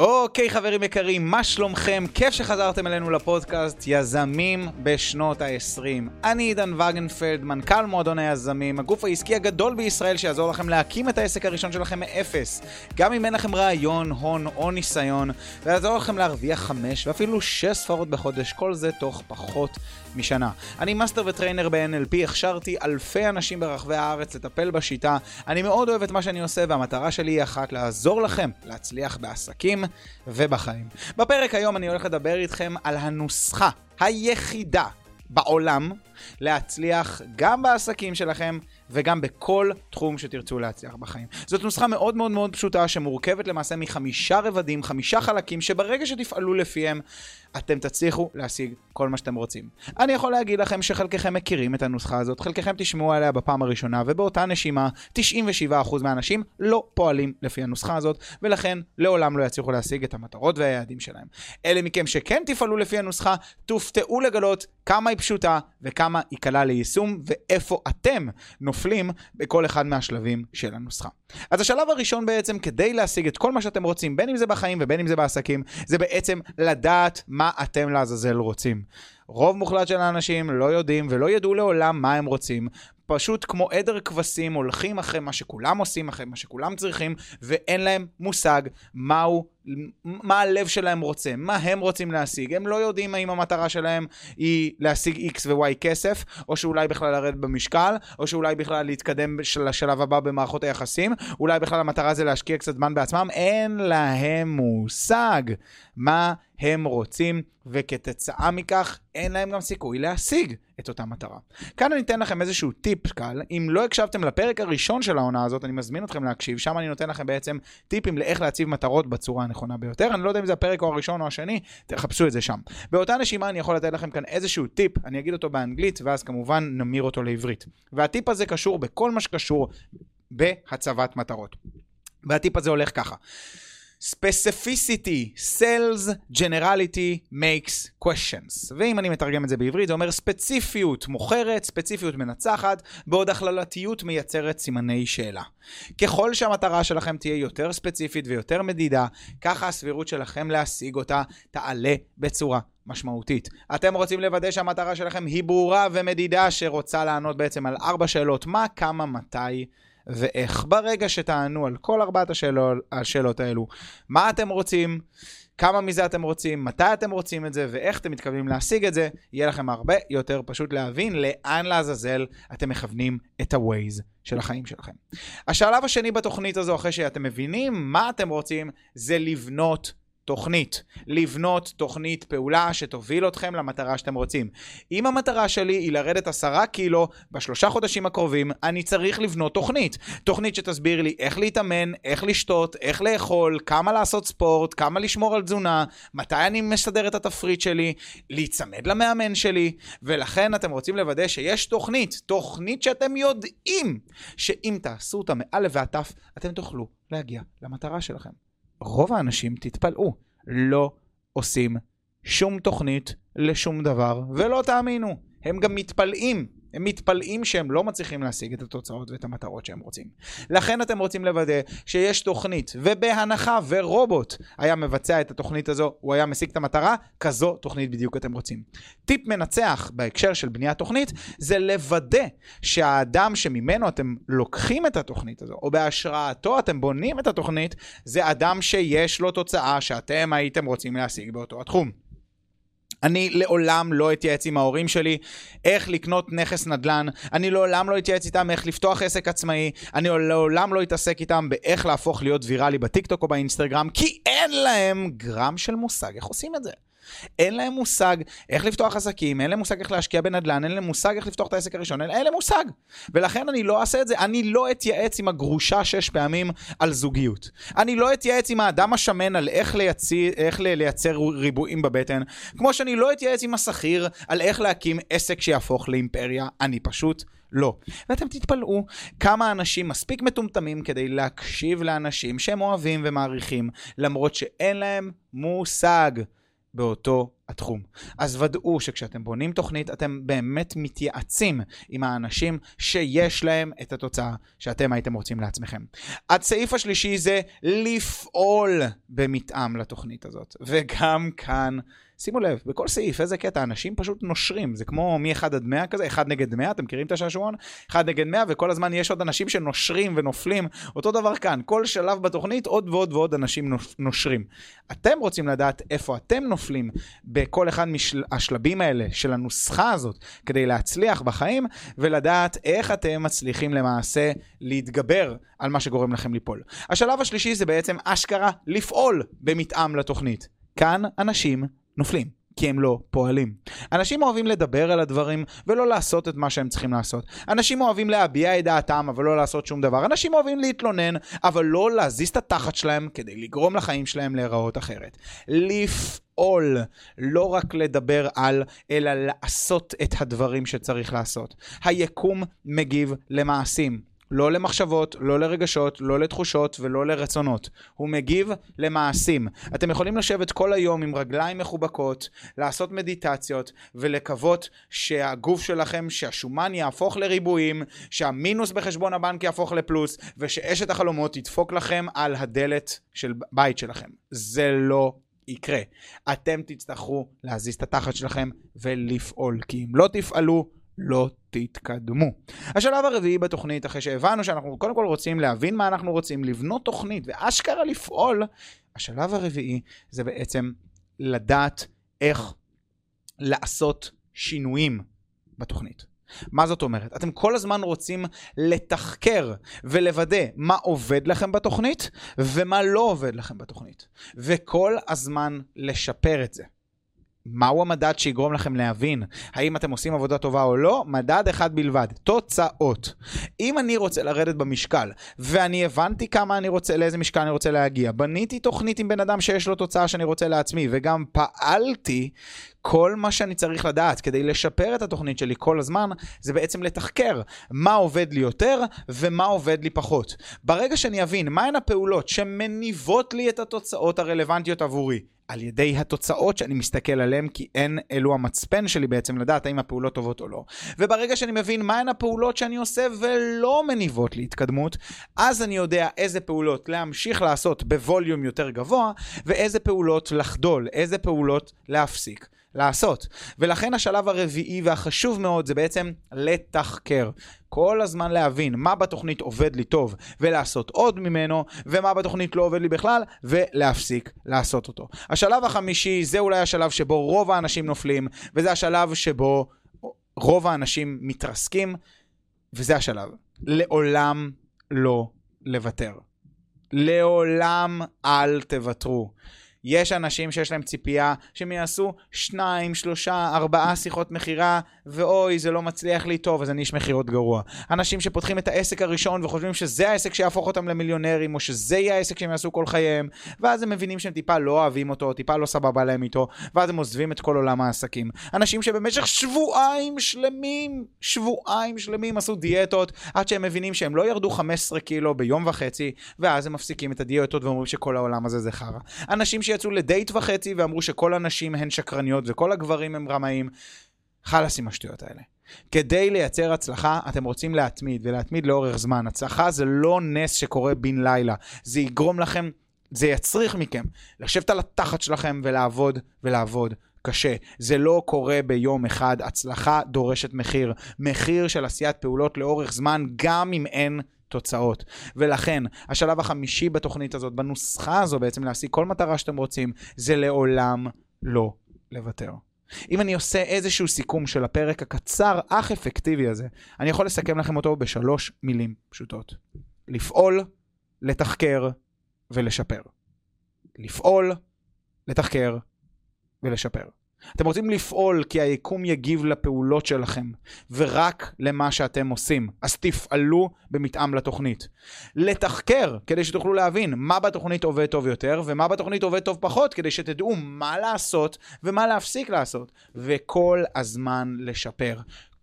אוקיי חברים יקרים, מה שלומכם? כיף שחזרתם אלינו לפודקאסט יזמים בשנות ה-20. אני עידן וגנפלד, מנכ"ל מועדון היזמים, הגוף העסקי הגדול בישראל שיעזור לכם להקים את העסק הראשון שלכם מאפס. גם אם אין לכם רעיון, הון או ניסיון, ויעזור לכם להרוויח חמש ואפילו שש ספרות בחודש, כל זה תוך פחות משנה. אני master ו trainer ב-NLP, הכשרתי אלפי אנשים ברחבי הארץ לטפל בשיטה. אני מאוד אוהב את מה שאני עושה, והמטרה שלי היא אחת, לעזור לכם להצליח בעסקים ובחיים. בפרק היום אני הולך לדבר איתכם על הנוסחה היחידה בעולם להצליח גם בעסקים שלכם וגם בכל תחום שתרצו להצליח בחיים. זאת נוסחה מאוד מאוד מאוד פשוטה שמורכבת למעשה מחמישה רבדים, חמישה חלקים, שברגע שתפעלו לפיהם, אתם תצליחו להשיג כל מה שאתם רוצים. אני יכול להגיד לכם שחלקכם מכירים את הנוסחה הזאת, חלקכם תשמעו עליה בפעם הראשונה, ובאותה נשימה 97% מהאנשים לא פועלים לפי הנוסחה הזאת, ולכן לעולם לא יצליחו להשיג את המטרות והיעדים שלהם. אלה מכם שכן תפעלו לפי הנוסחה, תופתעו לגלות כמה היא פשוטה וכמה היא קלה ליישום, ואיפה אתם נופלים בכל אחד מהשלבים של הנוסחה. אז השלב הראשון בעצם, כדי להשיג את כל מה שאתם רוצים, בין אם זה בחיים ובין אם זה בעסקים, זה בעצם לדעת מה אתם לעזאזל רוצים. רוב מוחלט של האנשים לא יודעים ולא ידעו לעולם מה הם רוצים. פשוט כמו עדר כבשים הולכים אחרי מה שכולם עושים, אחרי מה שכולם צריכים, ואין להם מושג מהו, מה הלב שלהם רוצה, מה הם רוצים להשיג. הם לא יודעים האם המטרה שלהם היא להשיג X ו-Y כסף, או שאולי בכלל לרדת במשקל, או שאולי בכלל להתקדם לשלב הבא במערכות היחסים, אולי בכלל המטרה זה להשקיע קצת זמן בעצמם, אין להם מושג מה הם רוצים, וכתוצאה מכך אין להם גם סיכוי להשיג את אותה מטרה. כאן אני אתן לכם איזשהו טיפ קל, אם לא הקשבתם לפרק הראשון של העונה הזאת, אני מזמין אתכם להקשיב, שם אני נותן לכם בעצם טיפים לאיך להציב מטרות בצורה הנכונה ביותר, אני לא יודע אם זה הפרק או הראשון או השני, תחפשו את זה שם. באותה נשימה אני יכול לתת לכם כאן איזשהו טיפ, אני אגיד אותו באנגלית, ואז כמובן נמיר אותו לעברית. והטיפ הזה קשור בכל מה שקשור בהצבת מטרות. והטיפ הזה הולך ככה. Specificity sells generality makes questions. ואם אני מתרגם את זה בעברית, זה אומר ספציפיות מוכרת, ספציפיות מנצחת, בעוד הכללתיות מייצרת סימני שאלה. ככל שהמטרה שלכם תהיה יותר ספציפית ויותר מדידה, ככה הסבירות שלכם להשיג אותה תעלה בצורה משמעותית. אתם רוצים לוודא שהמטרה שלכם היא ברורה ומדידה שרוצה לענות בעצם על ארבע שאלות, מה, כמה, מתי ואיך. ברגע שתענו על כל ארבעת השאלות, השאלות האלו, מה אתם רוצים, כמה מזה אתם רוצים, מתי אתם רוצים את זה ואיך אתם מתכוונים להשיג את זה, יהיה לכם הרבה יותר פשוט להבין לאן לעזאזל אתם מכוונים את ה-Waze של החיים שלכם. השלב השני בתוכנית הזו, אחרי שאתם מבינים מה אתם רוצים, זה לבנות תוכנית. לבנות תוכנית פעולה שתוביל אתכם למטרה שאתם רוצים. אם המטרה שלי היא לרדת עשרה קילו בשלושה חודשים הקרובים, אני צריך לבנות תוכנית. תוכנית שתסביר לי איך להתאמן, איך לשתות, איך לאכול, כמה לעשות ספורט, כמה לשמור על תזונה, מתי אני מסדר את התפריט שלי, להיצמד למאמן שלי, ולכן אתם רוצים לוודא שיש תוכנית, תוכנית שאתם יודעים שאם תעשו אותה מאלף ועד תף, אתם תוכלו להגיע למטרה שלכם. רוב האנשים, תתפלאו, לא עושים שום תוכנית לשום דבר, ולא תאמינו, הם גם מתפלאים. הם מתפלאים שהם לא מצליחים להשיג את התוצאות ואת המטרות שהם רוצים. לכן אתם רוצים לוודא שיש תוכנית, ובהנחה ורובוט היה מבצע את התוכנית הזו, הוא היה משיג את המטרה, כזו תוכנית בדיוק אתם רוצים. טיפ מנצח בהקשר של בניית תוכנית, זה לוודא שהאדם שממנו אתם לוקחים את התוכנית הזו, או בהשראתו אתם בונים את התוכנית, זה אדם שיש לו תוצאה שאתם הייתם רוצים להשיג באותו התחום. אני לעולם לא אתייעץ עם ההורים שלי. איך לקנות נכס נדל"ן, אני לעולם לא אתייעץ איתם איך לפתוח עסק עצמאי, אני לעולם לא אתעסק איתם באיך להפוך להיות ויראלי בטיקטוק או באינסטגרם, כי אין להם גרם של מושג איך עושים את זה. אין להם מושג איך לפתוח עסקים, אין להם מושג איך להשקיע בנדל"ן, אין להם מושג איך לפתוח את העסק הראשון, אין, להם מושג. ולכן אני לא אעשה את זה, אני לא אתייעץ עם הגרושה שש פעמים על זוגיות. אני לא אתייעץ עם האדם השמן על איך, לייצי, איך לייצר ריבועים בבטן, כמו שאני לא אתייעץ עם השכיר על איך להקים עסק שיהפוך לאימפריה, אני פשוט לא. ואתם תתפלאו כמה אנשים מספיק מטומטמים כדי להקשיב לאנשים שהם אוהבים ומעריכים, למרות שאין להם מושג. באותו התחום. אז ודאו שכשאתם בונים תוכנית, אתם באמת מתייעצים עם האנשים שיש להם את התוצאה שאתם הייתם רוצים לעצמכם. הסעיף השלישי זה לפעול במתאם לתוכנית הזאת. וגם כאן שימו לב, בכל סעיף, איזה קטע, אנשים פשוט נושרים, זה כמו מ-1 עד 100 כזה, 1 נגד 100, אתם מכירים את השעשועון? 1 נגד 100, וכל הזמן יש עוד אנשים שנושרים ונופלים, אותו דבר כאן, כל שלב בתוכנית עוד ועוד ועוד אנשים נושרים. אתם רוצים לדעת איפה אתם נופלים בכל אחד מהשלבים האלה של הנוסחה הזאת, כדי להצליח בחיים, ולדעת איך אתם מצליחים למעשה להתגבר על מה שגורם לכם ליפול. השלב השלישי זה בעצם אשכרה לפעול במתאם לתוכנית. כאן אנשים נופלים. כי הם לא פועלים. אנשים אוהבים לדבר על הדברים ולא לעשות את מה שהם צריכים לעשות. אנשים אוהבים להביע את דעתם אבל לא לעשות שום דבר. אנשים אוהבים להתלונן אבל לא להזיז את התחת שלהם כדי לגרום לחיים שלהם להיראות אחרת. לפעול, לא רק לדבר על, אלא לעשות את הדברים שצריך לעשות. היקום מגיב למעשים. לא למחשבות, לא לרגשות, לא לתחושות ולא לרצונות. הוא מגיב למעשים. אתם יכולים לשבת כל היום עם רגליים מחובקות, לעשות מדיטציות ולקוות שהגוף שלכם, שהשומן יהפוך לריבועים, שהמינוס בחשבון הבנק יהפוך לפלוס, ושאשת החלומות תדפוק לכם על הדלת של בית שלכם. זה לא יקרה. אתם תצטרכו להזיז את התחת שלכם ולפעול, כי אם לא תפעלו, לא תתקדמו. השלב הרביעי בתוכנית, אחרי שהבנו שאנחנו קודם כל רוצים להבין מה אנחנו רוצים, לבנות תוכנית ואשכרה לפעול, השלב הרביעי זה בעצם לדעת איך לעשות שינויים בתוכנית. מה זאת אומרת? אתם כל הזמן רוצים לתחקר ולוודא מה עובד לכם בתוכנית ומה לא עובד לכם בתוכנית. וכל הזמן לשפר את זה. מהו המדד שיגרום לכם להבין האם אתם עושים עבודה טובה או לא? מדד אחד בלבד, תוצאות. אם אני רוצה לרדת במשקל, ואני הבנתי כמה אני רוצה, לאיזה משקל אני רוצה להגיע, בניתי תוכנית עם בן אדם שיש לו תוצאה שאני רוצה לעצמי, וגם פעלתי, כל מה שאני צריך לדעת כדי לשפר את התוכנית שלי כל הזמן, זה בעצם לתחקר מה עובד לי יותר ומה עובד לי פחות. ברגע שאני אבין מהן הפעולות שמניבות לי את התוצאות הרלוונטיות עבורי, על ידי התוצאות שאני מסתכל עליהן, כי אין אלו המצפן שלי בעצם לדעת האם הפעולות טובות או לא. וברגע שאני מבין מהן הפעולות שאני עושה ולא מניבות להתקדמות, אז אני יודע איזה פעולות להמשיך לעשות בווליום יותר גבוה, ואיזה פעולות לחדול, איזה פעולות להפסיק. לעשות. ולכן השלב הרביעי והחשוב מאוד זה בעצם לתחקר. כל הזמן להבין מה בתוכנית עובד לי טוב ולעשות עוד ממנו, ומה בתוכנית לא עובד לי בכלל, ולהפסיק לעשות אותו. השלב החמישי זה אולי השלב שבו רוב האנשים נופלים, וזה השלב שבו רוב האנשים מתרסקים, וזה השלב. לעולם לא לוותר. לעולם אל תוותרו. יש אנשים שיש להם ציפייה שהם יעשו שניים, שלושה, ארבעה שיחות מכירה, ואוי, זה לא מצליח לי טוב, אז אני איש מכירות גרוע. אנשים שפותחים את העסק הראשון וחושבים שזה העסק שיהפוך אותם למיליונרים, או שזה יהיה העסק שהם יעשו כל חייהם, ואז הם מבינים שהם טיפה לא אוהבים אותו, טיפה לא סבבה להם איתו, ואז הם עוזבים את כל עולם העסקים. אנשים שבמשך שבועיים שלמים, שבועיים שלמים עשו דיאטות, עד שהם מבינים שהם לא ירדו 15 קילו ביום וחצי, ואז הם מפסיקים את הדיאטות ואומרים שכל העולם הזה זה חרא. אנשים שיצאו לדייט וחצי ואמרו שכל הנשים הן שקרניות וכל הגברים הם רמאים. חלאס עם השטויות האלה. כדי לייצר הצלחה, אתם רוצים להתמיד, ולהתמיד לאורך זמן. הצלחה זה לא נס שקורה בן לילה. זה יגרום לכם, זה יצריך מכם לשבת על התחת שלכם ולעבוד ולעבוד קשה. זה לא קורה ביום אחד. הצלחה דורשת מחיר. מחיר של עשיית פעולות לאורך זמן, גם אם אין תוצאות. ולכן, השלב החמישי בתוכנית הזאת, בנוסחה הזו בעצם להשיג כל מטרה שאתם רוצים, זה לעולם לא לוותר. אם אני עושה איזשהו סיכום של הפרק הקצר אך אפקטיבי הזה, אני יכול לסכם לכם אותו בשלוש מילים פשוטות. לפעול, לתחקר ולשפר. לפעול, לתחקר ולשפר. אתם רוצים לפעול כי היקום יגיב לפעולות שלכם, ורק למה שאתם עושים. אז תפעלו בהתאם לתוכנית. לתחקר, כדי שתוכלו להבין מה בתוכנית עובד טוב יותר, ומה בתוכנית עובד טוב פחות, כדי שתדעו מה לעשות ומה להפסיק לעשות. וכל הזמן לשפר.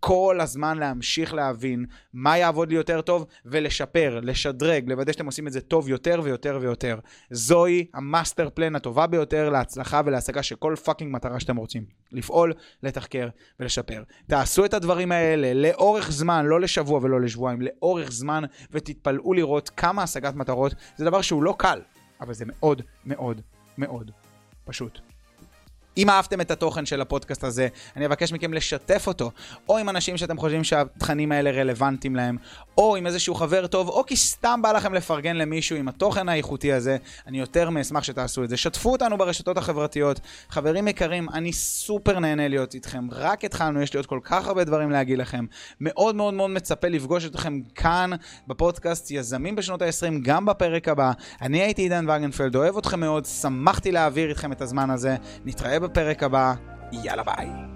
כל הזמן להמשיך להבין מה יעבוד לי יותר טוב ולשפר, לשדרג, לוודא שאתם עושים את זה טוב יותר ויותר ויותר. זוהי ה master plan הטובה ביותר להצלחה ולהשגה של כל fucking מטרה שאתם רוצים. לפעול, לתחקר ולשפר. תעשו את הדברים האלה לאורך זמן, לא לשבוע ולא לשבועיים, לאורך זמן, ותתפלאו לראות כמה השגת מטרות. זה דבר שהוא לא קל, אבל זה מאוד מאוד מאוד פשוט. אם אהבתם את התוכן של הפודקאסט הזה, אני אבקש מכם לשתף אותו, או עם אנשים שאתם חושבים שהתכנים האלה רלוונטיים להם, או עם איזשהו חבר טוב, או כי סתם בא לכם לפרגן למישהו עם התוכן האיכותי הזה, אני יותר מאשמח שתעשו את זה. שתפו אותנו ברשתות החברתיות. חברים יקרים, אני סופר נהנה להיות איתכם. רק התחלנו, יש לי עוד כל כך הרבה דברים להגיד לכם. מאוד מאוד מאוד מצפה לפגוש אתכם כאן בפודקאסט יזמים בשנות ה-20, גם בפרק הבא. אני הייתי עידן וגנפלד, אוהב אתכם מאוד, שמחתי להעביר איתכם את הזמן הזה. נתראה בפרק הבא, יאללה ביי.